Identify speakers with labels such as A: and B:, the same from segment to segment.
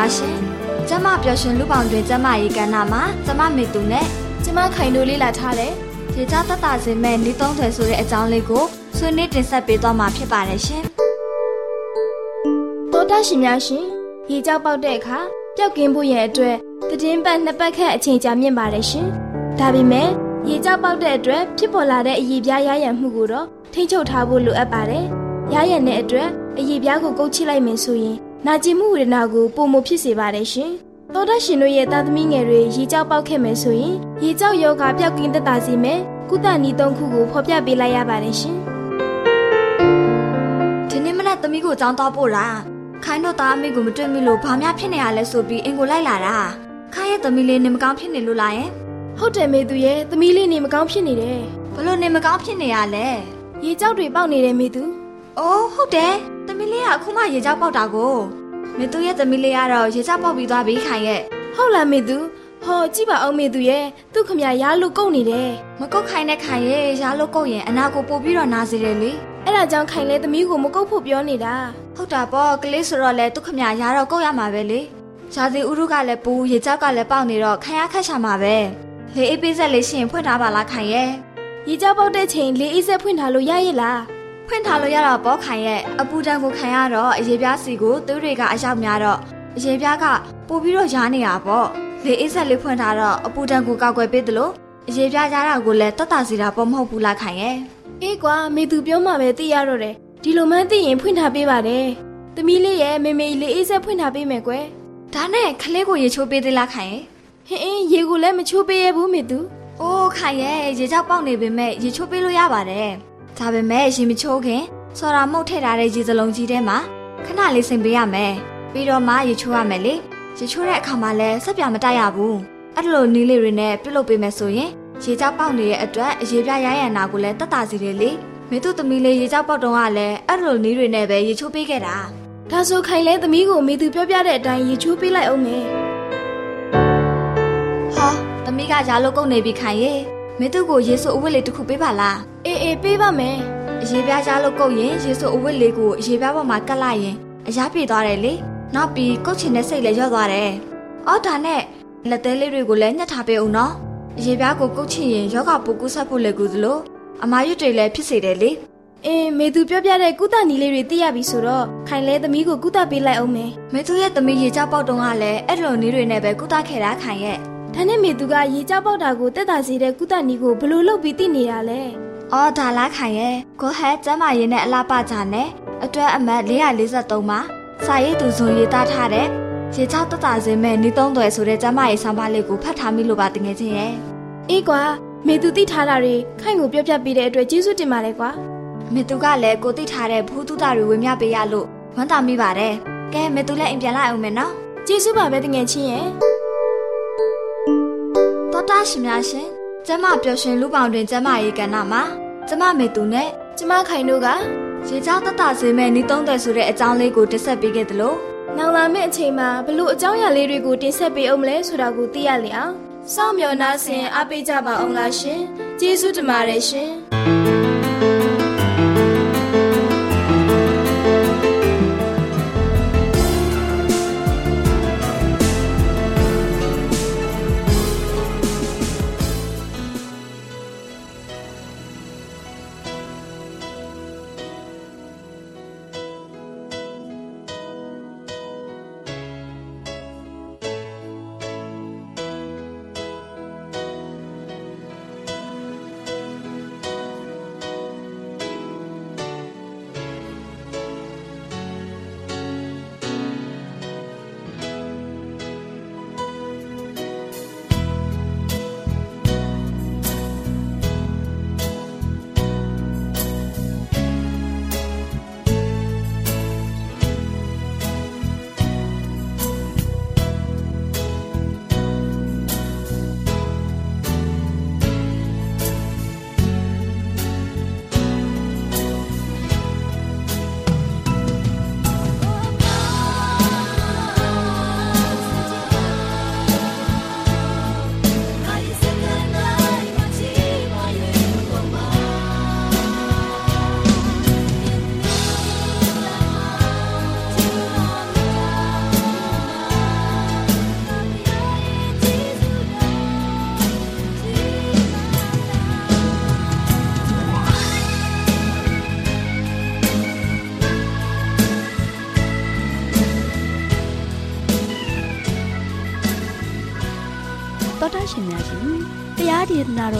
A: များရှ
B: င်ကျမပျော်ရွှင်လူပေါင်းတွင်ကျမရေးကဏ္ဍမှာကျမမေသူနဲ့
C: ကျမခိုင်တို့လေးလာထားတယ်
B: ရေကြတတ်တာစင်မဲ့နေသုံးထွယ်ဆိုတဲ့အကြောင်းလေးကိုဆွေးနွေးတင်ဆက်ပေးသွားမှာဖြစ်ပါတယ်ရှင်
C: တော်တာရှင်များရှင်ရေကြောက်ပေါက်တဲ့အခါပျောက်ကင်းဖို့ရဲ့အတွက်တည်င်းပတ်နှစ်ပတ်ခန့်အချိန်ကြာမြင့်ပါတယ်ရှင်ဒါပေမဲ့ရေကြောက်ပေါက်တဲ့အတွက်ဖြစ်ပေါ်လာတဲ့အည်ပြားရရံမှုကိုတော့ထိ ंछ ုပ်ထားဖို့လိုအပ်ပါတယ်။ရရံတဲ့အတွက်အည်ပြားကိုကုတ်ချိလိုက်မယ်ဆိုရင် နာကျင်မှုဝေဒနာကိုပုံမဖြစ်စေပါတယ်ရှင်။သောဒရှင်တို့ရဲ့သားသမီးငယ်တွေရေကြောက်ပေါက်ခဲ့မယ်ဆိုရင်ရေကြောက်ယောဂပျောက်ကင်းသက်သာစေမယ်။ကုသနည်းသုံးခုကိုဖော်ပြပေးလိုက်ရပါတယ်ရှင်။
B: ဒီနေ့မနက်သမီးကိုကြောင်းတော့ပို့တာခိုင်းတော့သားအမေကိုမတွေ့မိလို့ဘာများဖြစ်နေရလဲဆိုပြီးအင်ကိုလိုက်လာတာခိုင်းရဲ့သမီးလေးနေမကောင်းဖြစ်နေလို့လားယင်
C: ဟုတ်တယ်မေသူရဲ့သမီးလေးနေမကောင်းဖြစ်နေတယ်
B: ဘလို့နေမကောင်းဖြစ်နေရလဲ
C: ရေကြောက်တွေပေါက်နေတယ်မေသူ
B: အိုးဟုတ်တယ် သမီးလေးကအခုမှရေကြောက်ပေါက်တာကိုမေသူရဲ့သမီးလေးကတော့ရေကြောက်ပေါက်ပြီးသွားပြီခိုင်ရဲ့
C: ဟုတ်လားမေသူဟောကြည့်ပါအောင်မေသူရဲ့သူ့ခမရရားလို့ကုတ်နေတယ်
B: မကုတ်ခိုင်တဲ့ခိုင်ရဲ့ရားလို့ကုတ်ရင်အနာကိုပို့ပြီးတော့နာစေတယ်လေ
C: အဲ့ဒါကြောင့်ခိုင်လဲသမီးကိုမကုတ်ဖို့ပြောနေတာ
B: ဟုတ်တာပေါ့ကလေးဆိုတော့လေသူ့ခမရရားတော့ကုတ်ရမှာပဲလေရှားစီဥရုကလည်းပူရေကြောက်ကလည်းပေါက်နေတော့ခိုင်ရခက်ရှာမှာပဲလေအေးပေးဆက်လေးရှင်ဖွင့်ထားပါလားခိုင်ရဲ့
C: ရေကြောပေါက်တဲ့ချိန်လေအေးဆက်ဖွင့်ထားလို့ရရဲ့လား
B: ဖွင့်ထားလို့ရတော့ပေါ့ခိုင်ရဲ့အပူတန်းကိုခံရတော့အရေပြားစီကိုသွေးတွေကအရောက်များတော့အရေပြားကပို့ပြီးတော့ရားနေတာပေါ့လေအေးဆက်လေးဖွင့်ထားတော့အပူတန်းကိုကောက်ွယ်ပေးသလိုအရေပြားရားတာကိုလည်းတတ်တာစီတာပေါ့မဟုတ်ဘူးလားခိုင်ရဲ့
C: အေးကွာမေသူပြောမှပဲသိရတော့တယ်ဒီလိုမှန်းသိရင်ဖွင့်ထားပေးပါတယ်သမီးလေးရဲ့မေမေလေအေးဆက်ဖွင့်ထားပေးမယ်ကွယ်
B: ဒါနဲ့ခလေးကိုရေချိုးပေးသေးလားခိုင်ရဲ့
C: ဟင်းအင်းရေကိုလည်းမချိုးပေးရဘူးမေသူ။
B: အိုးခိုင်ရဲ့ရေကြောက်ပေါက်နေပေမဲ့ရေချိုးပေးလို့ရပါတယ်။ ဒါပေမဲ့ရေမချိုးခင်စော်ရာမုတ်ထည့်ထားတဲ့ရေစလုံးကြီးထဲမှာခဏလေးစိမ်ပေးရမယ်။ပြီးတော့မှရေချိုးရမယ်လေ။ရေချိုးတဲ့အခါမှာလည်းဆက်ပြမတိုက်ရဘူး။အဲ့လိုနီးလေးတွေနဲ့ပြုတ်လုပ်ပေးမယ်ဆိုရင်ရေကြောက်ပေါက်နေတဲ့အတွက်အရေပြရရနာကိုလည်းတတ်တာစီတယ်လေ။မေသူသမီးလေးရေကြောက်ပေါက်တုံးကလည်းအဲ့လိုနီးတွေနဲ့ပဲရေချိုးပေးခဲ့တာ။
C: ဒါဆိုခိုင်လဲသမီးကိုမေသူပြောပြတဲ့အတိုင်းရေချိုးပေးလိုက်အောင်မယ်။
B: သမီးကရာလို့ကုန်နေပြီခိုင်ရေ မင်းတို့ကိုရေဆိုအဝတ်လေးတစ်ခုပေးပါလား
C: အေးအေးပေးပါမယ်
B: အရေးပြားရာလို့ကုန်ရင်ရေဆိုအဝတ်လေးကိုအရေးပြားပေါ်မှာကတ်လိုက်ရင်အရာပြေသွားတယ်လေနောက်ပြီးကုတ်ချင်တဲ့စိတ်လည်းရော့သွားတယ်အော်ဒါနဲ့လက်သေးလေးတွေကိုလည်းညှက်ထားပေးအောင်နော်အရေပြားကိုကုတ်ချင်ရင်ယောဂပိုကူးဆက်ဖို့လည်းကူသလိုအမာရွတ်တွေလည်းဖြစ်စေတယ်လေ
C: အင်းမေသူပြောပြတဲ့ကုသနီလေးတွေသိရပြီဆိုတော့ခိုင်လဲသမီးကိုကုသပေးလိုက်အောင်မယ်
B: မေသူရဲ့သမီးရေကြောက်ပေါက်တုံးကလည်းအဲ့လိုနည်းတွေနဲ့ပဲကုသခဲ့တာခိုင်ရဲ့
C: ဒါနဲ့မေသူကရေကြောက်ပေါက်တာကိုတက်တာစေတဲ့ကုသနီကိုဘယ်လိုလုပ်ပြီးသိနေတာလဲ
B: အော်ဒါလားခိုင်ရဲ့ကိုဟဲကျမ်းမာရေးနဲ့အလားပကြနဲ့အတွက်အမတ်443မှာစာရေးသူဇွန်ရေးသားထားတဲ့ရေကြောက်တက်တာစင်းမဲ့နီးသုံးသွယ်ဆိုတဲ့ကျမ်းမာရေးဆောင်းပါးလေးကိုဖတ်ထားမိလို့ပါတကယ်ချင်းရဲ့
C: အေးကွာမေသူသိထားတာတွေခိုင်ကိုပြောပြပေးတဲ့အတွက်ကျေးဇူးတင်ပါတယ်ကွာ
B: မေသူကလည်းကိုသိထားတဲ့ဘူးတုတာတွေဝင်မြပေးရလို့ဝမ်းသာမိပါတယ်ကဲမေသူလည်းအိမ်ပြန်လာအောင်မယ်နော်
C: ကျေးဇူးပါပဲတငယ်ချင်းရဲ့
B: တော်တာရှင်များရှင်ကျမပျော်ရွှင်လူပေါင်းတွင်ကျမရေးကဏ္ဍမှာကျမမေသူနဲ့
C: ကျမခိုင်တို့က
B: ရေကြောက်တက်တာစင်းမဲ့နီးသုံးသွယ်ဆိုတဲ့အကြောင်းလေးကိုတင်ဆက်ပေးခဲ့သလို
C: နောင်လာမယ့်အချိန်မှာဘလို့အကြောင်းအရာလေးတွေကိုတင်ဆက်ပေးအောင်မလဲဆိုတာကိုသိရလျအောင်စောင့်မျှော်နှားဆင်အားပေးကြပါအောင်လားရှင်ကျေးဇူးတင်ပါတယ်ရှင်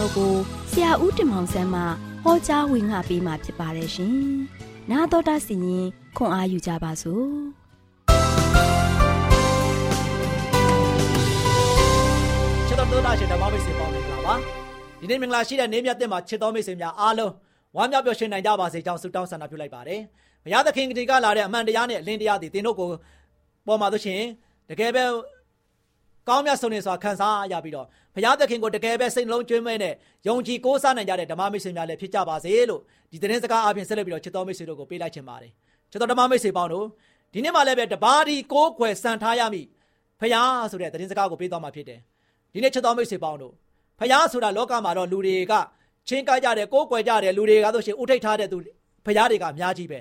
D: တော်ကိုဆရာဦးတင်မောင်ဆန်းမှဟောကြားဝင်ငါပေးมาဖြစ်ပါတယ်ရှင်။나တော်တာစီရင်ခွန်အားယူကြပါစို့။
E: ချစ်တော်သောတာရှင်ဓမ္မမိတ်ဆွေပေါင်းမင်္ဂလာပါဒီနေ့မင်္ဂလာရှိတဲ့နေ့မြတ်တဲ့မှာချစ်တော်မိတ်ဆွေများအားလုံးဝမ်းမြောက်ပျော်ရွှင်နိုင်ကြပါစေကြောင်းဆုတောင်းဆန္ဒပြုလိုက်ပါတယ်ဘုရားသခင်ကတိကလာတဲ့အမှန်တရားနဲ့အလင်းတရားတွေသင်တို့ကိုပေါ်မှာဆိုရှင်တကယ်ပဲ ကောင်းမြတ်ဆုံးနေစွာခံစားရပြီးတော့ဘုရားသခင်ကိုတကယ်ပဲစိတ်လုံးကျွမ်းမဲ့နဲ့ယုံကြည်ကိုးစားနိုင်ကြတဲ့ဓမ္မမိတ်ဆွေများလည်းဖြစ်ကြပါစေလို့ဒီသတင်းစကားအပြင်ဆက်လက်ပြီးတော့ချစ်တော်မိတ်ဆွေတို့ကိုပေးလိုက်ချင်ပါတယ်ချစ်တော်ဓမ္မမိတ်ဆွေပေါင်းတို့ဒီနေ့မှလည်းပဲတပါးဒီကိုးကွယ်စံထားရမည်ဘုရားဆိုတဲ့သတင်းစကားကိုပေးသွားမှာဖြစ်တယ်ဒီနေ့ချစ်တော်မိတ်ဆွေပေါင်းတို့ဖယားဆိုတာလောကမှာတော့လူတွေကချင်းကိုက်ကြတယ်ကိုးကွယ်ကြတယ်လူတွေကဆိုရှင်ဥထိတ်ထားတဲ့သူဖယားတွေကအများကြီးပဲ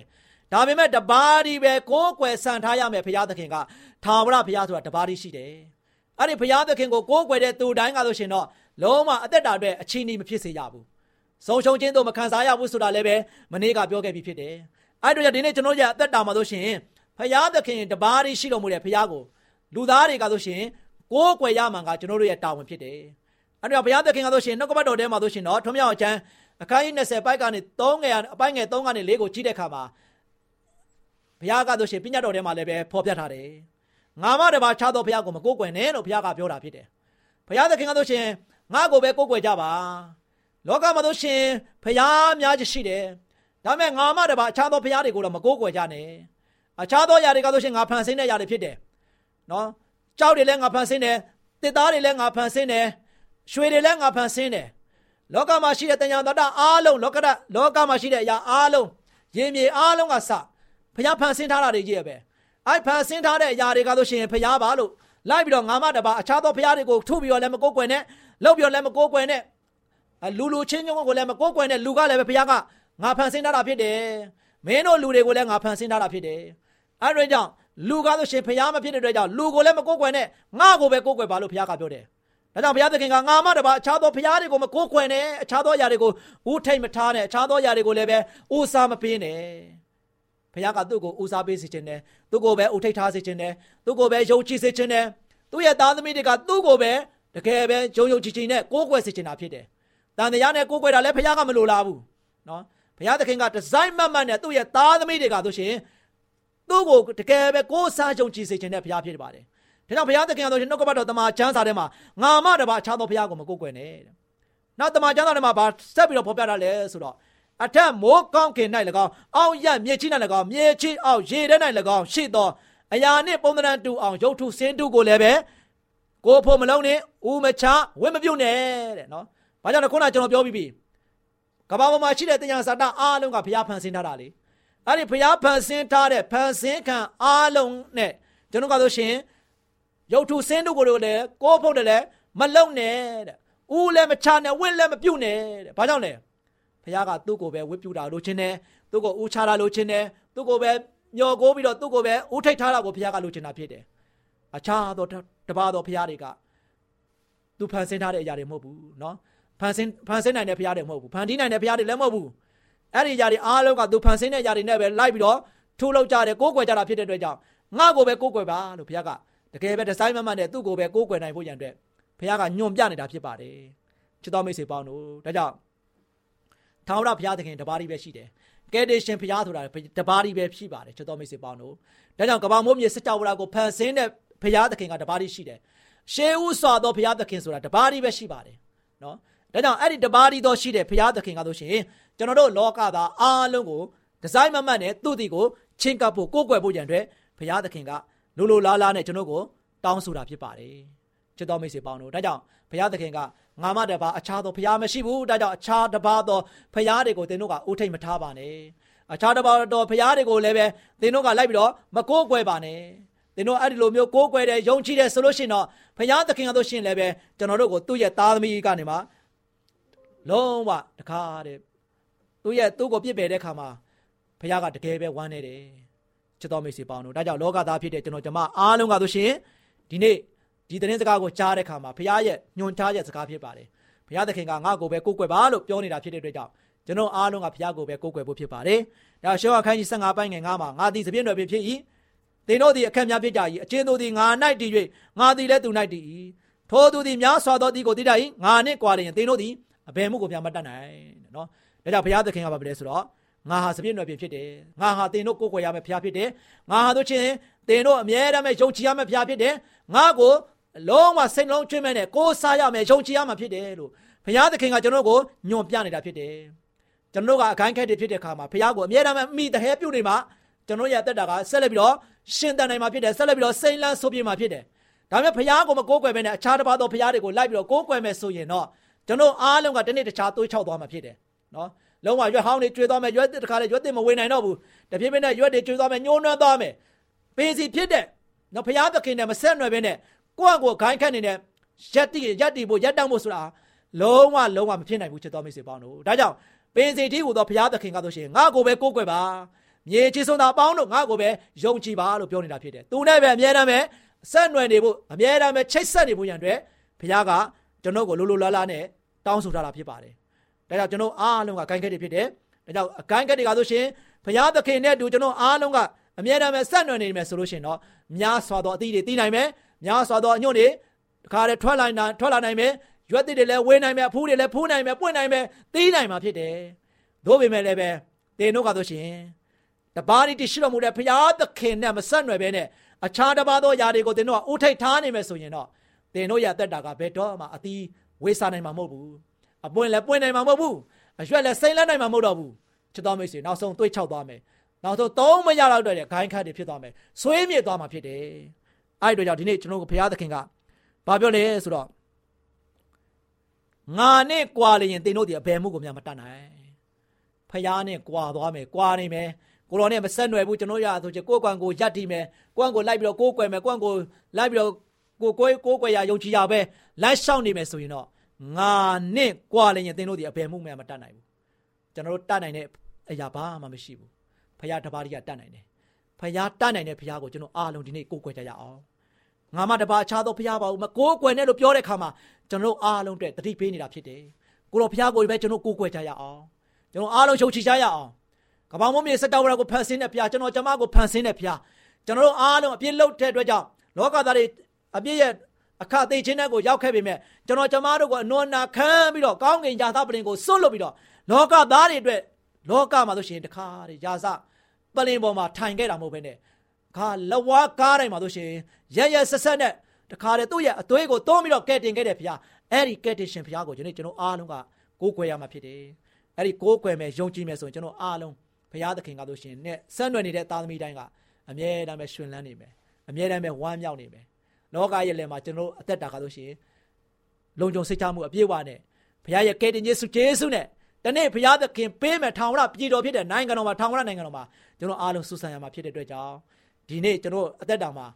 E: ဒါပေမဲ့တပါးဒီပဲကိုးကွယ်ဆန်ထားရမယ်ဖယားသခင်ကထာဝရဖယားဆိုတာတပါးဒီရှိတယ် အဲ့ဒီဖယားသခင်ကိုကိုးကွယ်တဲ့သူတိုင်းကဆိုရှင်တော့လုံးဝအသက်တာအတွက်အချီးနှီးမဖြစ်စေရဘူးဆုံးရှုံးခြင်းတို့မခံစားရဘူးဆိုတာလည်းပဲမနေ့ကပြောခဲ့ပြီးဖြစ်တယ်အဲ့တို့ကြောင့်ဒီနေ့ကျွန်တော်ရဲ့အသက်တာမှာဆိုရှင်ဖယားသခင်တပါးဒီရှိတော်မူတဲ့ဖယားကိုလူသားတွေကဆိုရှင်ကိုးကွယ်ရမှန်ကကျွန်တော်တို့ရဲ့တာဝန်ဖြစ်တယ်။အဲ့တော့ဘုရားသခင်ကဆိုရှင်နှုတ်ကပတ်တော်ထဲမှာဆိုရှင်တော့ထွံ့မြောက်အချမ်းအခန်းကြီး20ပိုက်ကနေ3ငယ်အပိုင်းငယ်3ကနေ4ကိုကြည့်တဲ့အခါမှာဘုရားကဆိုရှင်ပညတ်တော်ထဲမှာလည်းပဲဖော်ပြထားတယ်။ ငါမတပါခြားသောဘုရားကိုမကိုးကွယ်နဲ့လို့ဘုရားကပြောတာဖြစ်တယ်။ဘုရားသခင်ကဆိုရှင်ငါ့ကိုပဲကိုးကွယ်ကြပါ။လောကမှာဆိုရှင်ဘုရားများကြီးရှိတယ်။ဒါပေမဲ့ငါမတပါအခြားသောဘုရားတွေကိုတော့မကိုးကွယ်ကြနဲ့။အခြားသောຢာတွေကဆိုရှင်ငါဖန်ဆင်းတဲ့ຢာတွေဖြစ်တယ်။နော်။ကြောက်တွေလည်းငါဖန်ဆင်းတယ်။တစ်သားတွေလည်းငါဖန်ဆင်းတယ်။ရွှေတွေလည်းငါဖန်ဆင်းတယ်။လောကမှာရှိတဲ့တဏှာတတအားလုံးလောကရလောကမှာရှိတဲ့အရာအားလုံးရေမြေအားလုံးကစဘုရားဖန်ဆင်းထားတာတွေကြီးရပဲ။ အဲ့ဖန်ဆင်းထားတဲ့အရာတွေကဆိုရှင်ဘုရားပါလို့လိုက်ပြီးတော့ငါမတပါအခြားသောဘုရားတွေကိုထုပြီးတော့လည်းမကိုးကွယ်နဲ့လောက်ပြီးတော့လည်းမကိုးကွယ်နဲ့လူလူချင်းချင်းကိုလည်းမကိုးကွယ်နဲ့လူကလည်းပဲဘုရားကငါဖန်ဆင်းထားတာဖြစ်တယ်။မင်းတို့လူတွေကိုလည်းငါဖန်ဆင်းထားတာဖြစ်တယ်။အဲ့ဒါကြောင့်လူကားဆိုရှင်ဖျားမဖြစ်တဲ့အတွက်ကြောင့်လူကိုလည်းမကိုးကွယ်နဲ့ငါ့ကိုပဲကိုးကွယ်ပါလို့ဘုရားကပြောတယ်။ဒါကြောင့်ဘုရားသခင်ကငါမတပါအခြားသောဘုရားတွေကိုမကိုးကွယ်နဲ့အခြားသောຢာတွေကိုဦးထိတ်မထားနဲ့အခြားသောຢာတွေကိုလည်းပဲဦးစားမပေးနဲ့။ ဘုရားကသူ့ကိုဦးစားပေးစေခြင်းနဲ့သူ့ကိုပဲဦးထိတ်ထားစေခြင်းနဲ့သူ့ကိုပဲယုံကြည်စေခြင်းနဲ့သူ့ရဲ့သားသမီးတွေကသူ့ကိုပဲတကယ်ပဲယုံယုံကြည်ကြည်နဲ့ကိုးကွယ်စေခြင်းတာဖြစ်တယ်။တန်တရားနဲ့ကိုးကွယ်တာလည်းဘုရားကမလိုလားဘူး။နော်။ဘုရားသခင်ကဒီဇိုင်းမှတ်မှတ်နဲ့သူ့ရဲ့သားသမီးတွေကဆိုရှင်သူ့ကိုတကယ်ပဲကိုးစားယုံကြည်စေခြင်းနဲ့ဘုရားဖြစ်ပါတယ်။ဒါကြောင့်ဘုရားသခင်ကဆိုရှင်နှုတ်ကပတ်တော်တမန်ကျမ်းစာထဲမှာငါမတပါအခြားသောဘုရားကိုမကိုးကွယ်နဲ့တဲ့။နောက်တမန်ကျမ်းစာထဲမှာဗာဆက်ပြီးတော့ဖော်ပြတာလဲဆိုတော့ အထက်မိုးကောင်းကင်၌၎င်းအောက်ရမြေကြီး၌၎င်းမြေကြီးအောက်ရေထဲ၌၎င်းရှိသောအရာနှင့်ပုံသဏ္ဍာန်တူအောင်ရုပ်ထုစင်းတုကိုလည်းပဲကိုဖို့မလုံးနဲ့ဦးမချဝင်းမပြုတ်နဲ့တဲ့နော်။ဘာကြောင့်လဲခုနကကျွန်တော်ပြောပြီးပြီ။ကဘာပေါ်မှာရှိတဲ့တရားစာတအားလုံးကဘုရားဖန်ဆင်းထားတာလေ။အဲ့ဒီဘုရားဖန်ဆင်းထားတဲ့ဖန်ဆင်းခံအားလုံးနဲ့ကျွန်တော်ကဆိုရှင်ရုပ်ထုစင်းတုကိုလည်းကိုဖို့တယ်လည်းမလုံနဲ့တဲ့။ဦးလည်းမချနဲ့ဝင်းလည်းမပြုတ်နဲ့တဲ့။ဘာကြောင့်လဲ။ ဘုရားကသူ့ကိုပဲဝတ်ပြုတာလို့ချင်းတယ်။သူ့ကိုဦးချတာလို့ချင်းတယ်။သူ့ကိုပဲမျောကိုပြီးတော့သူ့ကိုပဲဦးထိတ်ထားတာကိုဘုရားကလိုချင်တာဖြစ်တယ်။အခြားသောတပါးသောဘုရားတွေကသူဖန်ဆင်းထားတဲ့အရာတွေမဟုတ်ဘူးเนาะဖန်ဆင်းဖန်ဆင်းနိုင်တဲ့ဘုရားတွေမဟုတ်ဘူးဖန်တီးနိုင်တဲ့ဘုရားတွေလည်းမဟုတ်ဘူးအဲ့ဒီအရာတွေအားလုံးကသူဖန်ဆင်းတဲ့အရာတွေနဲ့ပဲလိုက်ပြီးတော့ထိုးလောက်ကြတယ်ကိုးကွယ်ကြတာဖြစ်တဲ့အတွက်ကြောင့်ငါ့ကိုပဲကိုးကွယ်ပါလို့ဘုရားကတကယ်ပဲဒီဇိုင်းမမှန်တဲ့သူ့ကိုပဲကိုးကွယ်နိုင်ဖို့ရန်အတွက်ဘုရားကညွန်ပြနေတာဖြစ်ပါတယ်ချစ်တော်မိတ်ဆွေပေါင်းတို့ဒါကြောင့် ထာဝရဘုရားသခင်တပါးကြီးပဲရှိတယ်ကယ်တင်ရှင်ဘုရားဆိုတာတပါးကြီးပဲဖြစ်ပါတယ်ချစ်တော်မိတ်ဆွေပေါင်းတို့ဒါကြောင့်ကဘာမိုးမြေစကြဝဠာကိုဖန်ဆင်းတဲ့ဘုရားသခင်ကတပါးကြီးရှိတယ်ရှေးဥစွာသောဘုရားသခင်ဆိုတာတပါးကြီးပဲရှိပါတယ်နော်ဒါကြောင့်အဲ့ဒီတပါးကြီးသောရှိတဲ့ဘုရားသခင်ကဆိုရှင်ကျွန်တော်တို့လောကသားအားလုံးကိုဒီဇိုင်းမမှတ်နဲ့သူ့တီကိုချင်းကပ်ဖို့ကိုးကွယ်ဖို့ကြံအတွက်ဘုရားသခင်ကလိုလိုလားလားနဲ့ကျွန်တော်ကိုတောင်းဆိုတာဖြစ်ပါတယ်ချစ်တော်မိတ်ဆွေပေါင်းတို့ဒါကြောင့်ဘုရားသခင်က ငါမတပါအခြားသောဘုရားမရှိဘူးဒါကြောင့်အခြားတပါသောဘုရားတွေကိုသင်တို့ကအိုးထိတ်မထားပါနဲ့အခြားတပါသောဘုရားတွေကိုလည်းပဲသင်တို့ကလိုက်ပြီးတော့မကိုးကွယ်ပါနဲ့သင်တို့အဲ့ဒီလိုမျိုးကိုးကွယ်တယ်ယုံကြည်တယ်ဆိုလို့ရှိရင်တော့ဘုရားသခင်ကတို့ရှင်လည်းပဲကျွန်တော်တို့ကိုသူ့ရဲ့သားသမီးကနေမှလုံးဝတခါတဲ့သူ့ရဲ့သူ့ကိုပြစ်ပယ်တဲ့ခါမှာဘုရားကတကယ်ပဲဝမ်းနေတယ်ချစ်တော်မိတ်ဆွေပေါင်းတို့ဒါကြောင့်လောကသားဖြစ်တဲ့ကျွန်တော်ကျမအားလုံးကဆိုရှင်ဒီနေ့ ဒီသတင်းစကားကိုကြားတဲ့ခါမှာဘုရားရဲ့ညွှန်ကြားချက်စကားဖြစ်ပါတယ်ဘုရားသခင်ကငါ့ကိုပဲကိုးကွယ်ပါလို့ပြောနေတာဖြစ်တဲ့အတွက်ကြောင့်ကျွန်တော်အားလုံးကဘုရားကိုပဲကိုးကွယ်ဖို့ဖြစ်ပါတယ်ဒါရှောအခန်းကြီး15ပိုင်းငယ်9မှာငါသည်သပြည့်တော်ဖြစ်ဖြစ်၏သင်တို့သည်အခက်များဖြစ်ကြ၏အချင်းတို့သည်ငါ၌တည်၍ငါသည်လည်းသူ၌တည်၏ထိုသူသည်များစွာသောသည်ကိုတည်တတ်၏ငါနှင့်ကြွားလျင်သင်တို့သည်အဘယ်မှုကိုများမတတ်နိုင်နော်ဒါကြောင့်ဘုရားသခင်ကပါပဲဆိုတော့ငါဟာစပြည့်တော်ဖြစ်တယ်ငါဟာသင်တို့ကိုးကွယ်ရမယ့်ဘုရားဖြစ်တယ်ငါဟာတို့ချင်းသင်တို့အမြဲတမ်းယုံကြည်ရမယ့်ဘုရားဖြစ်တယ်ငါကို လုံးဝစိတ်လုံးကျွမ်းမဲ့နဲ့ကိုးစားရမယ်ယုံကြည်ရမှာဖြစ်တယ်လို့ဘုရားသခင်ကကျွန်တော်ကိုညွန်ပြနေတာဖြစ်တယ်ကျွန်တော်ကအခိုင်းခက်တွေဖြစ်တဲ့အခါမှာဘုရားကိုအမြဲတမ်းမိတဟဲပြုတ်နေမှာကျွန်တော်ရဲ့အသက်တာကဆက်လက်ပြီးတော့ရှင်တန်နိုင်မှာဖြစ်တယ်ဆက်လက်ပြီးတော့စိမ့်လန်းဆိုပြေမှာဖြစ်တယ်ဒါပေမဲ့ဘုရားကိုမကိုးကွယ်ဘဲနဲ့အခြားတစ်ပါးသောဘုရားတွေကိုလိုက်ပြီးတော့ကိုးကွယ်မယ်ဆိုရင်တော့ကျွန်တော်အားလုံးကတနေ့တခြားသွေးချောက်သွားမှာဖြစ်တယ်နော်လုံးဝရွက်ဟောင်းတွေကျွေးသွားမယ်ရွက်တစ်ခါလေရွက်တစ်မဝင်နိုင်တော့ဘူးတဖြည်းဖြည်းနဲ့ရွက်တွေကျွေးသွားမယ်ညှိုးနှွမ်းသွားမယ်ပင်စီဖြစ်တဲ့နော်ဘုရားသခင်နဲ့မဆက်နွယ်ဘဲနဲ့ ကိုယ့်အကိုဂိုင်းခတ်နေတဲ့ရက်တိရက်တိဖို့ရက်တောင်းဖို့ဆိုတာလုံးဝလုံးဝမဖြစ်နိုင်ဘူးချစ်တော်မိတ်ဆွေပေါင်းတို့ဒါကြောင့်ပင်စီတီးဟူသောဘုရားသခင်ကဆိုရှင်ငါ့ကိုပဲကိုးကွယ်ပါမြေကြီးဆုံးသာပေါင်းတို့ငါ့ကိုပဲယုံကြည်ပါလို့ပြောနေတာဖြစ်တယ်သူနဲ့ပဲအမြဲတမ်းပဲဆက်နွယ်နေဖို့အမြဲတမ်းပဲချိတ်ဆက်နေဖို့ရန်အတွက်ဘုရားကကျွန်တော်ကိုလိုလိုလားလားနဲ့တောင်းဆိုထားတာဖြစ်ပါတယ်ဒါကြောင့်ကျွန်တော်အားလုံးကဂိုင်းခက်တွေဖြစ်တယ်ဒါကြောင့်အဂိုင်းခက်တွေကဆိုရှင်ဘုရားသခင်နဲ့အတူကျွန်တော်အားလုံးကအမြဲတမ်းပဲဆက်နွယ်နေမယ်ဆိုလို့ရှိရင်တော့များစွာသောအသီးတွေတီးနိုင်မယ် များစွာသောအညွန့်တွေတခါတည်းထွက်လာနိုင်ထွက်လာနိုင်မယ်ရွက်သစ်တွေလည်းဝေးနိုင်မယ်အဖူးတွေလည်းဖူးနိုင်မယ်ပွင့်နိုင်မယ်တီးနိုင်မှာဖြစ်တယ်သို့ပေမဲ့လည်းပဲတင်တို့ကဆိုရှင်တပါးတီရှိတော်မူတဲ့ဘုရားသခင်နဲ့မဆက်နွယ်ဘဲနဲ့အခြားတစ်ပါးသောຢာတွေကိုတင်တို့ကအိုးထိတ်ထားနေမယ်ဆိုရင်တော့တင်တို့ရတက်တာကဘယ်တော့မှအသီးဝေးစားနိုင်မှာမဟုတ်ဘူးအပွင့်လည်းပွင့်နိုင်မှာမဟုတ်ဘူးအရွက်လည်းစိမ့်လက်နိုင်မှာမဟုတ်တော့ဘူးချစ်တော်မိတ်ဆွေနောက်ဆုံးတွေးချောက်သွားမယ်နောက်ဆုံးသုံးမရတော့တဲ့ဂိုင်းခတ်တွေဖြစ်သွားမယ်ဆွေးမြေ့သွားမှာဖြစ်တယ် အဲ့ဒီတော့ကြောင့်ဒီနေ့ကျွန်တော်တို့ဘုရားသခင်ကဘာပြောလဲဆိုတော့ငါနဲ့ကြွာလျင်တင်တို့ဒီအဘယ်မှုကိုများမတတ်နိုင်ဖျားနဲ့ကြွာသွားမယ်ကြွာနေမယ်ကိုတော်နဲ့မဆက်နွယ်ဘူးကျွန်တော်ရဆိုချင်ကိုယ်ကွန်ကိုယက်တီမယ်ကိုယ်ကိုလိုက်ပြီးတော့ကိုယ်ကွယ်မယ်ကိုယ်ကိုလိုက်ပြီးတော့ကိုကိုယ်ကိုယ်ကွယ်ရယုံကြည်ရပဲလိုက်ရှောက်နေမယ်ဆိုရင်တော့ငါနဲ့ကြွာလျင်တင်တို့ဒီအဘယ်မှုများမတတ်နိုင်ဘူးကျွန်တော်တို့တတ်နိုင်တဲ့အရာဘာမှမရှိဘူးဖျားတပါးကြီးကတတ်နိုင်တယ် ဖဖခင်တတ်နိုင်တဲ့ဖခင်ကိုကျွန်တော်အားလုံးဒီနေ့ကိုးကွယ်ကြရအောင်ငါမတပါအခြားသောဖခင်ပါဘူးမကိုးကွယ်နဲ့လို့ပြောတဲ့ခါမှာကျွန်တော်အားလုံးအတွက်တတိပေးနေတာဖြစ်တယ်ကိုတော်ဖခင်ကိုပဲကျွန်တော်ကိုးကွယ်ကြရအောင်ကျွန်တော်အားလုံးရှုံချကြရအောင်ကပောင်မမြေစတောဝရကိုဖန်ဆင်းတဲ့ဖခင်ကျွန်တော်ကျမကိုဖန်ဆင်းတဲ့ဖခင်ကျွန်တော်တို့အားလုံးအပြစ်လုပ်တဲ့အတွက်ကြောင့်လောကသားတွေအပြစ်ရဲ့အခသိချင်းတဲ့ကိုရောက်ခဲ့ပေမဲ့ကျွန်တော်ကျမတို့ကအနွမ်းနာခံပြီးတော့ကောင်းကင်ယာသပလင်ကိုစွန့်လွတ်ပြီးတော့လောကသားတွေအတွက်လောကမှာဆိုရှင်တခါတည်းယာစ ပလင်ပေါ်မှာထိုင်ခဲ့တာမဟုတ်ဘဲနဲ့ခါလဝါကားတိုင်းမှာဆိုရှင်ရရဆက်ဆက်နဲ့တခါတည်းသူ့ရဲ့အသွေးကိုသုံးပြီးတော့ကဲတင်ခဲ့တဲ့ဖခင်အဲ့ဒီကဲတင်ရှင်ဖခင်ကိုကျွန်တော်ကျွန်တော်အားလုံးကကိုးကွယ်ရမှာဖြစ်တယ်အဲ့ဒီကိုးကွယ်မယ်ယုံကြည်မယ်ဆိုရင်ကျွန်တော်အားလုံးဘုရားသခင်ကဆိုရှင်နဲ့ဆက်နွယ်နေတဲ့သားသမီးတိုင်းကအမြဲတမ်းပဲရှင်လန်းနေမယ်အမြဲတမ်းပဲဝမ်းမြောက်နေမယ်လောကရဲ့လယ်မှာကျွန်တော်အသက်တာကဆိုရှင်လုံခြုံစိတ်ချမှုအပြည့်အဝနဲ့ဘုရားရဲ့ကယ်တင်ခြင်းစုကျေးဇူးနဲ့ တနေ့ဘုရားသခင်ပေးမယ်ထောင်ဝရပြည်တော်ဖြစ်တဲ့နိုင်ငံတော်မှာထောင်ဝရနိုင်ငံတော်မှာကျွန်တော်အားလုံးစုဆန်ရမှာဖြစ်တဲ့အတွက်ကြောင့်ဒီနေ့ကျွန်တော်အသက်တာမှာ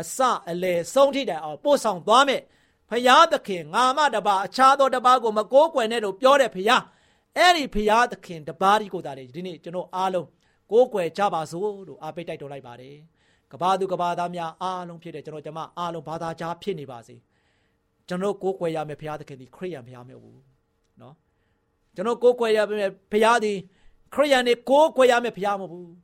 E: အစအလယ်ဆုံးထိတိုင်အောင်ပို့ဆောင်သွားမယ်ဖရာသခင်ငါမတပါအခြားသောတပါကိုမကိုးကွယ်နဲ့လို့ပြောတဲ့ဖရာအဲ့ဒီဖရာသခင်တပါးဒီကိုသာလေဒီနေ့ကျွန်တော်အားလုံးကိုးကွယ်ကြပါစို့လို့အားပေးတိုက်တော်လိုက်ပါတယ်ကဘာသူကဘာသားများအားလုံးဖြစ်တဲ့ကျွန်တော်ကျမအားလုံးဘာသာကြားဖြစ်နေပါစေကျွန်တော်ကိုးကွယ်ရမယ်ဖရာသခင်ဒီခရိယံဖရာမဟုတ်ဘူးနော် ကျွန်တော်ကိုးကွယ်ရမယ်ဖရာဒီခရိယံနေကိုးကွယ်ရမယ်ဖရာမဟုတ်ဘူး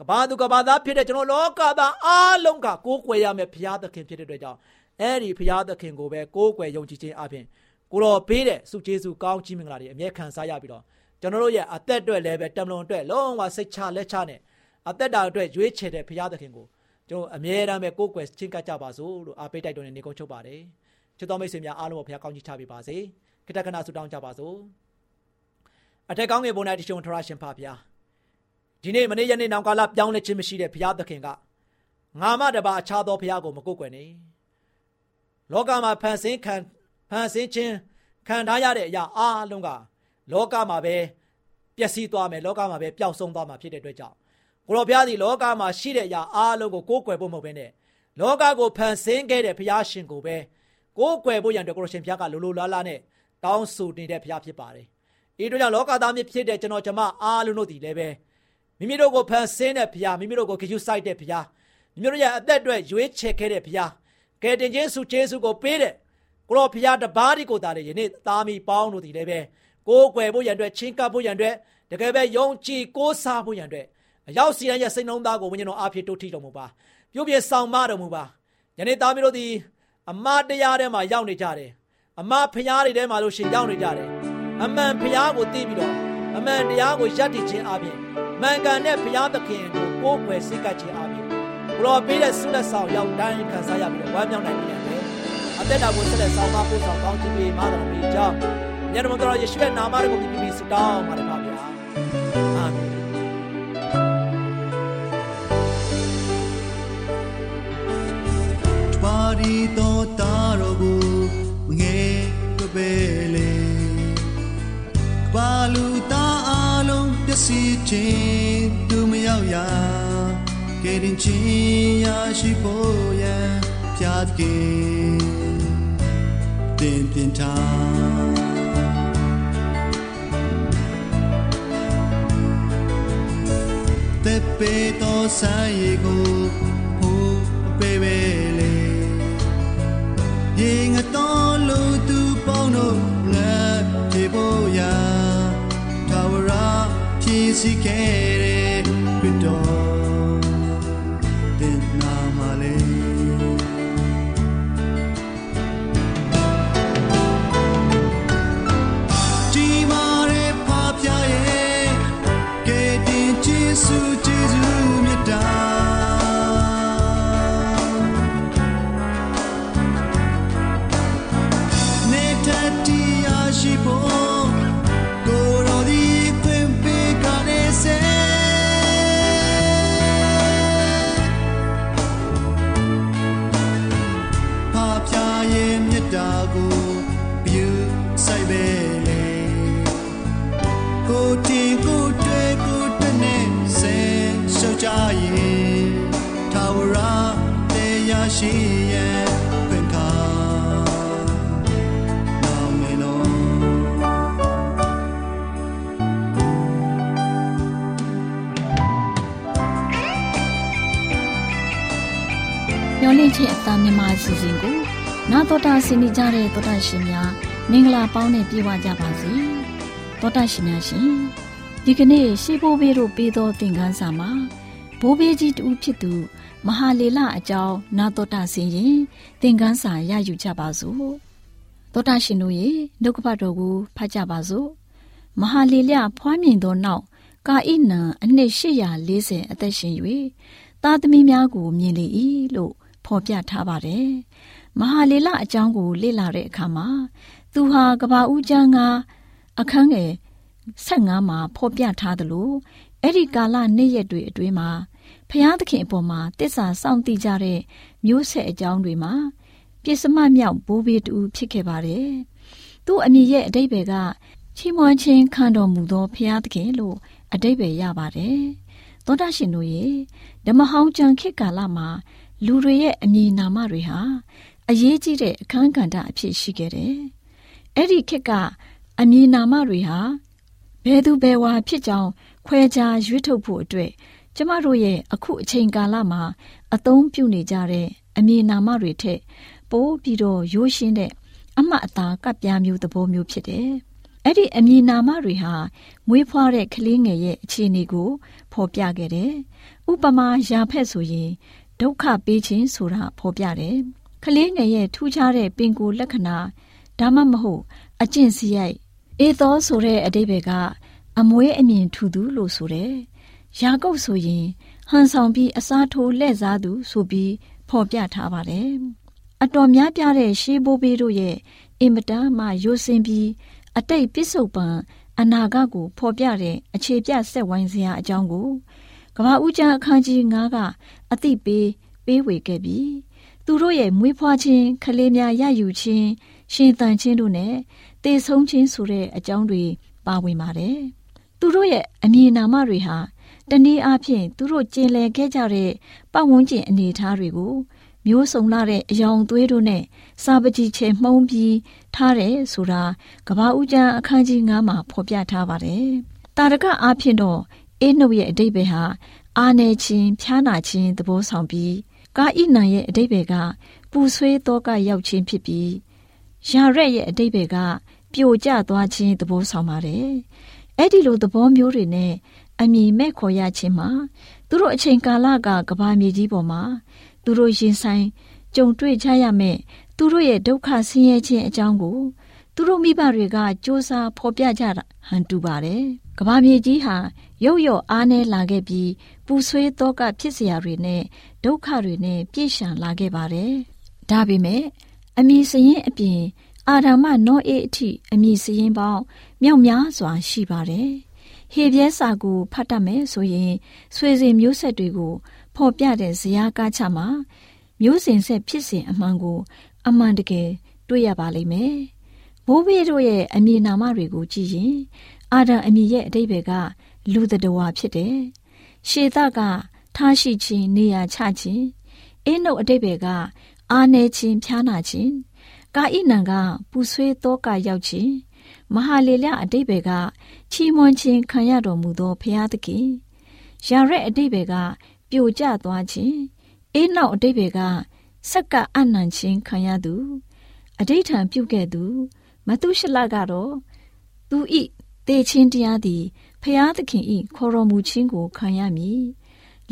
E: ကဘာသူကဘာသားဖြစ်တဲ့ကျွန်တော်လောကသားအားလုံးကကိုးကွယ်ရမယ်ဘုရားသခင်ဖြစ်တဲ့အတွက်ကြောင့်အဲ့ဒီဘုရားသခင်ကိုပဲကိုးကွယ်ယုံကြည်ခြင်းအပြင်ကိုတော်ပေးတဲ့စုကျေးဇူးကောင်းချီးမင်္ဂလာတွေအမြဲခံစားရပြီးတော့ကျွန်တော်တို့ရဲ့အသက်အတွက်လည်းပဲတမလွန်အတွက်လုံးဝစိတ်ချလက်ချနဲ့အသက်တာအတွက်ရွေးချယ်တဲ့ဘုရားသခင်ကိုကျွန်တော်အမြဲတမ်းပဲကိုးကွယ်ချင်းကပ်ကြပါစို့လို့အားပေးတိုက်တွန်းနေနေကုန်ချုပ်ပါတယ်ချစ်တော်မိတ်ဆွေများအားလုံးကိုဘုရားကောင်းချီးချပေးပါစေခိတ္တကနာဆုတောင်းကြပါစို့ အထက်ကောင်းငယ်ဘုံ၌တရှင်ထရရှင်ဖပါဗျာဒီနေ့မနေ့ယနေ့နောင်ကာလပြောင်းလဲခြင်းမရှိတဲ့ဘုရားသခင်ကငါမတပါအခြားသောဘုရားကိုမကုတ်ကွယ်နဲ့လောကမှာဖန်ဆင်းခံဖန်ဆင်းခြင်းခံထားရတဲ့အရာအားလုံးကလောကမှာပဲပျက်စီးသွားမယ်လောကမှာပဲပျောက်ဆုံးသွားမှာဖြစ်တဲ့အတွက်ကြောင့်ကိုရောဘုရားသည်လောကမှာရှိတဲ့အရာအားလုံးကိုကိုးကွယ်ဖို့မဟုတ်ဘဲနဲ့လောကကိုဖန်ဆင်းခဲ့တဲ့ဘုရားရှင်ကိုပဲကိုးကွယ်ဖို့ရန်အတွက်ကိုရရှင်ဘုရားကလိုလိုလားလားနဲ့တောင်းဆိုနေတဲ့ဘုရားဖြစ်ပါတယ်။ ဤတို့ကြောင့်လောကသားမျိုးဖြစ်တဲ့ကျွန်တော်ကျမအားလုံးတို့ဒီလည်းပဲမိမိတို့ကိုဖန်ဆင်းတဲ့ဘုရားမိမိတို့ကိုဂရုစိုက်တဲ့ဘုရားမိမိတို့ရဲ့အသက်အတွက်ရွေးချယ်ခဲ့တဲ့ဘုရားကယ်တင်ခြင်းဆုကျေးဇူးကိုပေးတဲ့ကိုရောဘုရားတပါးဒီကိုသာလေယနေ့သားမီပေါင်းတို့ဒီလည်းပဲကိုးကွယ်ဖို့ရန်အတွက်ချင်းကပ်ဖို့ရန်အတွက်တကယ်ပဲယုံကြည်ကိုးစားဖို့ရန်အတွက်အရောက်စီရင်ရဲ့စိတ်နှလုံးသားကိုဝိညာဉ်တော်အားဖြင့်တိုးထီတော်မူပါပြုပြဆောင်မတော်မူပါယနေ့သားမီတို့ဒီအမတရားထဲမှာရောက်နေကြတယ်အမဖျားတွေထဲမှာလို့ရှင်ရောက်နေကြတယ် အမှန်ဖျားကိုသိပြီးတော့အမှန်တရားကိုယက်တည်ခြင်းအပြင်မှန်ကန်တဲ့ဘုရားသခင်ကိုကိုးကွယ်စိတ်ကပ်ခြင်းအပြင်ဘလောပေးတဲ့ဆုလက်ဆောင်ရောက်တိုင်းခံစားရပြီးတော့ဝမ်းမြောက်နိုင်ကြတယ်အသက်တာကိုဆက်လက်ဆောင်မပို့ဆောင်ကောင်းချီးပေးမာတော်မူကြောင်းမြတ်တော်တော်ယေရှုရဲ့နာမတော်ကိုပြပြဆုတောင်းပါတယ်ပါဗျာအာမင်
A: ပါရီတော်တာတော်ကိုငယ်ကပဲလေပါ စီးခြင်းသူမရောက်ရာကယ်တင်ခြင်းရရှိဖို့ရန်ဖြတ်ကေတင်ပြင်ထားတဲ့ပေတော်ဆိုင်ကိုဟိုပေပဲလေရေငတော်လူသူပေါင်းတို့ငါပြေဖို့ရာထာဝရ ဖြည့်စည်ခဲ့တဲ့ခရစ်တော်တင်နာမလေးဒီမာရဲ့ဖပြရဲ့ကဲတင်ချစ်စုကျေးဇူး တရားရှိရဲ့ခွင့်ခါ Now me know.
F: တချင်းအသားမြန်မာအစီအစဉ်ကိုနာတော်တာဆင်နေကြတဲ့တော်တာရှင်များမင်္ဂလာပေါင်းနဲ့ပြည့်ဝကြပါစေတော်တာရှင်များရှင်ဒီကနေ့ရှေးဘိုးဘေးတို့ပေးသောသင်ခန်းစာမှာဘိုးဘေးကြီးတူဖြစ်သူ မဟာလေလအကြောင်းနာတော်တာဆင်ရင်သင်ခန်းစာရယူကြပါစို့တော်တာရှင်တို့ရေနှုတ်ကပတ်တော်ကိုဖတ်ကြပါစို့မဟာလေလဖွားမြင်သောနောက်ကာဣနံအနှစ်840အသက်ရှင်၍သားသမီးများကိုမြင်လေ၏လို့ဖော်ပြထားပါတယ်။မဟာလေလအကြောင်းကိုလေ့လာတဲ့အခါမှာသူဟာကဘာဦးကျမ်းကအခန်းငယ်15မှာဖော်ပြထားသလိုအဲ့ဒီကာလနေ့ရက်တွေအတွင်းမှာ ဖျားသခင်အပေါ်မှာတစ္ဆာစောင့်တည်ကြတဲ့မျိုးဆက်အကြောင်းတွေမှာပြစ်စမမြောက်ဘိုးဘေးတူဖြစ်ခဲ့ပါတယ်။သူ့အမည်ရဲ့အတိတ်ဘယ်ကချီးမွမ်းခြင်းခံတော်မူသောဖျားသခင်လို့အတိတ်ပဲရပါတယ်။သောတာရှင်တို့ရေဓမ္မဟောင်းကျမ်းခေတ်ကာလမှာလူတွေရဲ့အမည်နာမတွေဟာအရေးကြီးတဲ့အခန်းကဏ္ဍအဖြစ်ရှိခဲ့တယ်။အဲ့ဒီခေတ်ကအမည်နာမတွေဟာဘယ်သူဘယ်ဝါဖြစ်ကြောင်းခွဲခြားရွေးထုတ်ဖို့အတွက် ကျမတို့ရဲ့အခုအချိန်ကာလမှာ အသုံးပြုနေကြတဲ့အမည်နာမတွေထက် ပိုပြီးတော့ရိုးရှင်းတဲ့အမှတ်အသားကပ်ပြားမျိုးသဘောမျိုးဖြစ်တယ်။အဲ့ဒီအမည်နာမတွေဟာမွေးဖွားတဲ့ကလေးငယ်ရဲ့အခြေအနေကို ဖော်ပြခဲ့တယ်။ဥပမာရာဖက်ဆိုရင်ဒုက္ခပေးခြင်းဆိုတာဖော်ပြတယ်။ကလေးငယ်ရဲ့ထူးခြားတဲ့ပင်ကိုယ်လက္ခဏာဒါမှမဟုတ်အကျင့်စရိုက်အေသောဆိုတဲ့အတိပ္ပယ်ကအမွေးအမြင်ထူသူလို့ဆိုတယ်။ ယာကုပ်ဆိုရင်ဟန်ဆောင်ပြီးအစားထိုးလှဲ့စားသူဆိုပြီးဖော်ပြထားပါတယ်။အတော်များပြားတဲ့ရှေးဘိုးဘေးတို့ရဲ့အင်မတန်မှရိုစင်ပြီးအတိတ်ပစ္စုပန်အနာဂတ်ကိုဖော်ပြတဲ့အခြေပြဆက်ဝိုင်းစရာအကြောင်းကိုကမ္ဘာဦးကျမ်းအခန်းကြီး9ကအသိပေးပေးဝေခဲ့ပြီးသူတို့ရဲ့မွေးဖွားခြင်းခလေးများရယူခြင်းရှင်သန်ခြင်းတို့နဲ့တည်ဆုံးခြင်းဆိုတဲ့အကြောင်းတွေပါဝင်ပါတယ်။သူတို့ရဲ့အမည်နာမတွေဟာ တနည်းအားဖြင့်သူတို့ကျင်လည်ခဲ့ကြတဲ့ပတ်ဝန်းကျင်အနေအထားတွေကို မျိုးစုံလာတဲ့အယောင်သွေးတို့နဲ့စာပကြီးချေမှုံးပြီးထားတယ်ဆိုတာကဘာဦးကျမ်းအခန်းကြီး9မှာဖော်ပြထားပါတယ်။တာရကအားဖြင့်တော့အေးနှုတ်ရဲ့အတိတ်ပဲဟာအာနယ်ချင်းဖြားနာချင်းသဘောဆောင်ပြီးကာဣနံရဲ့အတိတ်ပဲကပူဆွေးသောကရောက်ချင်းဖြစ်ပြီးရာရက်ရဲ့အတိတ်ပဲကပြိုကျသွားခြင်းသဘောဆောင်ပါတယ်။အဲ့ဒီလိုသဘောမျိုးတွေနဲ့ အမည်မဲ့ခေါ်ရခြင်းမှာသူတို့အချိန်ကာလကကဘာမြေကြီးပေါ်မှာသူတို့ရင်ဆိုင်ကြုံတွေ့ကြရမယ့်သူတို့ရဲ့ဒုက္ခဆင်းရဲခြင်းအကြောင်းကိုသူတို့မိဘတွေကစ조사ဖော်ပြကြတာဟန်တူပါတယ်။ကဘာမြေကြီးဟာရုပ်ရော့အားနဲ့လာခဲ့ပြီးပူဆွေးတော့ကဖြစ်စရာတွေနဲ့ဒုက္ခတွေနဲ့ပြည့်ရှံလာခဲ့ပါတယ်။ဒါပေမဲ့အမည်စရင်အပြင်အာဓမ္မနောအေအထိအမည်စရင်ပေါင်းမြောက်များစွာရှိပါတယ်။ ဟေပြဲစာကိုဖတ်တတ်မယ်ဆိုရင်ဆွေစဉ်မျိုးဆက်တွေကိုဖော်ပြတဲ့ဇယားကားချမှာမျိုးစင်ဆက်ဖြစ်စဉ်အမှန်ကို အမှန်တကယ်တွေ့ရပါလိမ့်မယ်။ဘိုးဘေးတို့ရဲ့အမည်နာမတွေကိုကြည့်ရင်အာဒံအမည်ရဲ့အတိတ်ဘကလူတတဝါဖြစ်တယ်။ရှေသကထားရှိခြင်းနေရာချခြင်းအင်းတို့အတိတ်ဘကအာနေခြင်းဖြားနာခြင်းကာဣနံကပူဆွေးသောကရောက်ခြင်း မဟာလေလအတိတ်ဘကချီးမွမ်းခြင်းခံရတော်မူသောဘုရားသခင်ရာရက်အတိတ်ဘကပြိုကျသွားခြင်းအေးနောက်အတိတ်တွေကစက္ကအနံချင်းခံရသူအဋိဌံပြုတ်ခဲ့သူ မတုရှလကတော့သူဤတေချင်းတရားသည်ဖျားသခင်ဤခေါ်တော်မူခြင်းကိုခံရမည်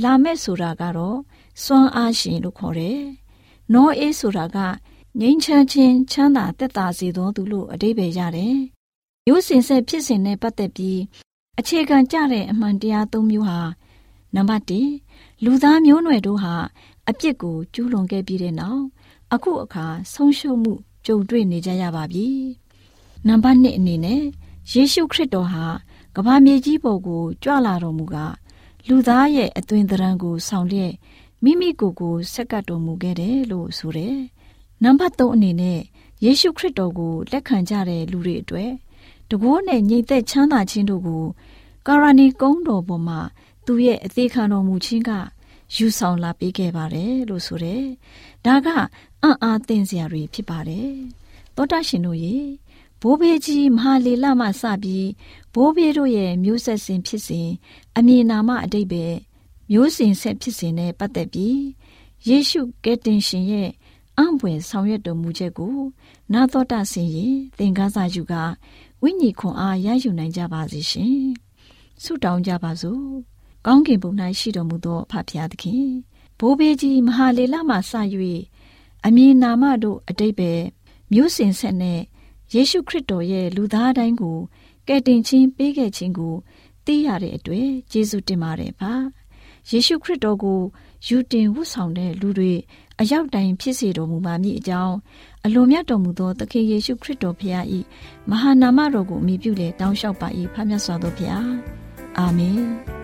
F: လာမဲ့ဆိုတာကတော့စွမ်းအားရှင်လို့ခေါ်တယ်နောအေးဆိုတာကငြိမ်းချမ်းခြင်းချမ်းသာတက်တာစေသောသူလို့အတိပ္ပယ်ရတယ် ရိုးစင်ဆက်ဖြစ်စဉ်နဲ့ပတ်သက်ပြီးအခြေခံကြတဲ့အမှန်တရား၃မျိုးဟာနံပါတ်1လူသားမျိုးနွယ်တို့ဟာအပြစ်ကိုကျူးလွန်ခဲ့ပြီးတဲ့နောက်အခုအခါဆုံးရှုံးမှုကြုံတွေ့နေကြရပါပြီ။နံပါတ်1အနေနဲ့ယေရှုခရစ်တော်ဟာကမ္ဘာမြေကြီးပေါ်ကိုကြွလာတော်မူကလူသားရဲ့အသွင်သဏ္ဍာန်ကိုဆောင်လျက်မိမိကိုယ်ကိုဆက်ကပ်တော်မူခဲ့တယ်လို့ဆိုတယ်။နံပါတ်3အနေနဲ့ယေရှုခရစ်တော်ကိုလက်ခံကြတဲ့လူတွေအတွက် တကိုးနဲ့ညီသက်ချမ်းသာခြင်းတို့ကိုကာရဏီကုန်းတော်ပေါ်မှာသူရဲ့အသေးခံတော်မူခြင်းကယူဆောင်လာပေးခဲ့ပါတယ်လို့ဆိုတယ်။ဒါကအံ့အားသင့်စရာတွေဖြစ်ပါတယ်။သောတာရှင်တို့ရေဘိုးဘေးကြီးမဟာလီလမှစပြီးဘိုးဘေးတို့ရဲ့မျိုးဆက်စဉ်ဖြစ်စဉ်အမည်နာမအတိတ်ပဲမျိုးစဉ်ဆက်ဖြစ်စဉ်နဲ့ပတ်သက်ပြီးယေရှုကယ်တင်ရှင်ရဲ့အံ့ဖွယ်ဆောင်ရွက်တော်မူချက်ကိုနာတော်တာဆင်ရင်သင်္ကန်းစာယူက ဝိညာဉ်ခွန်အားရယူနိုင်ကြပါစေရှင်ဆုတောင်းကြပါစို့ကောင်းကင်ဘုံ၌ရှိတော်မူသောဖဖျားသခင်ဘိုးဘေးကြီးမဟာလေလမှစ၍အမည်နာမတို့အတိတ်ပဲမျိုးစင်ဆက်နဲ့ယေရှုခရစ်တော်ရဲ့လူသားတိုင်းကိုကယ်တင်ခြင်းပေးခဲ့ခြင်းကိုသိရတဲ့အတွက်ကျေးဇူးတင်ပါတယ်ပါယေရှုခရစ်တော်ကို ယူတင်ဝတ်ဆောင်တဲ့လူတွေအရောက်တိုင်ဖြစ်စေတော်မူပါမည်အကြောင်းအလိုမြတ်တော်မူသောသခင်ယေရှုခရစ်တော်ဖခင်၏မဟာနာမတော်ကိုအမိပြုလေတောင်းလျှောက်ပါ၏ဖခင်မြတ်စွာသောဖခင်အာမင်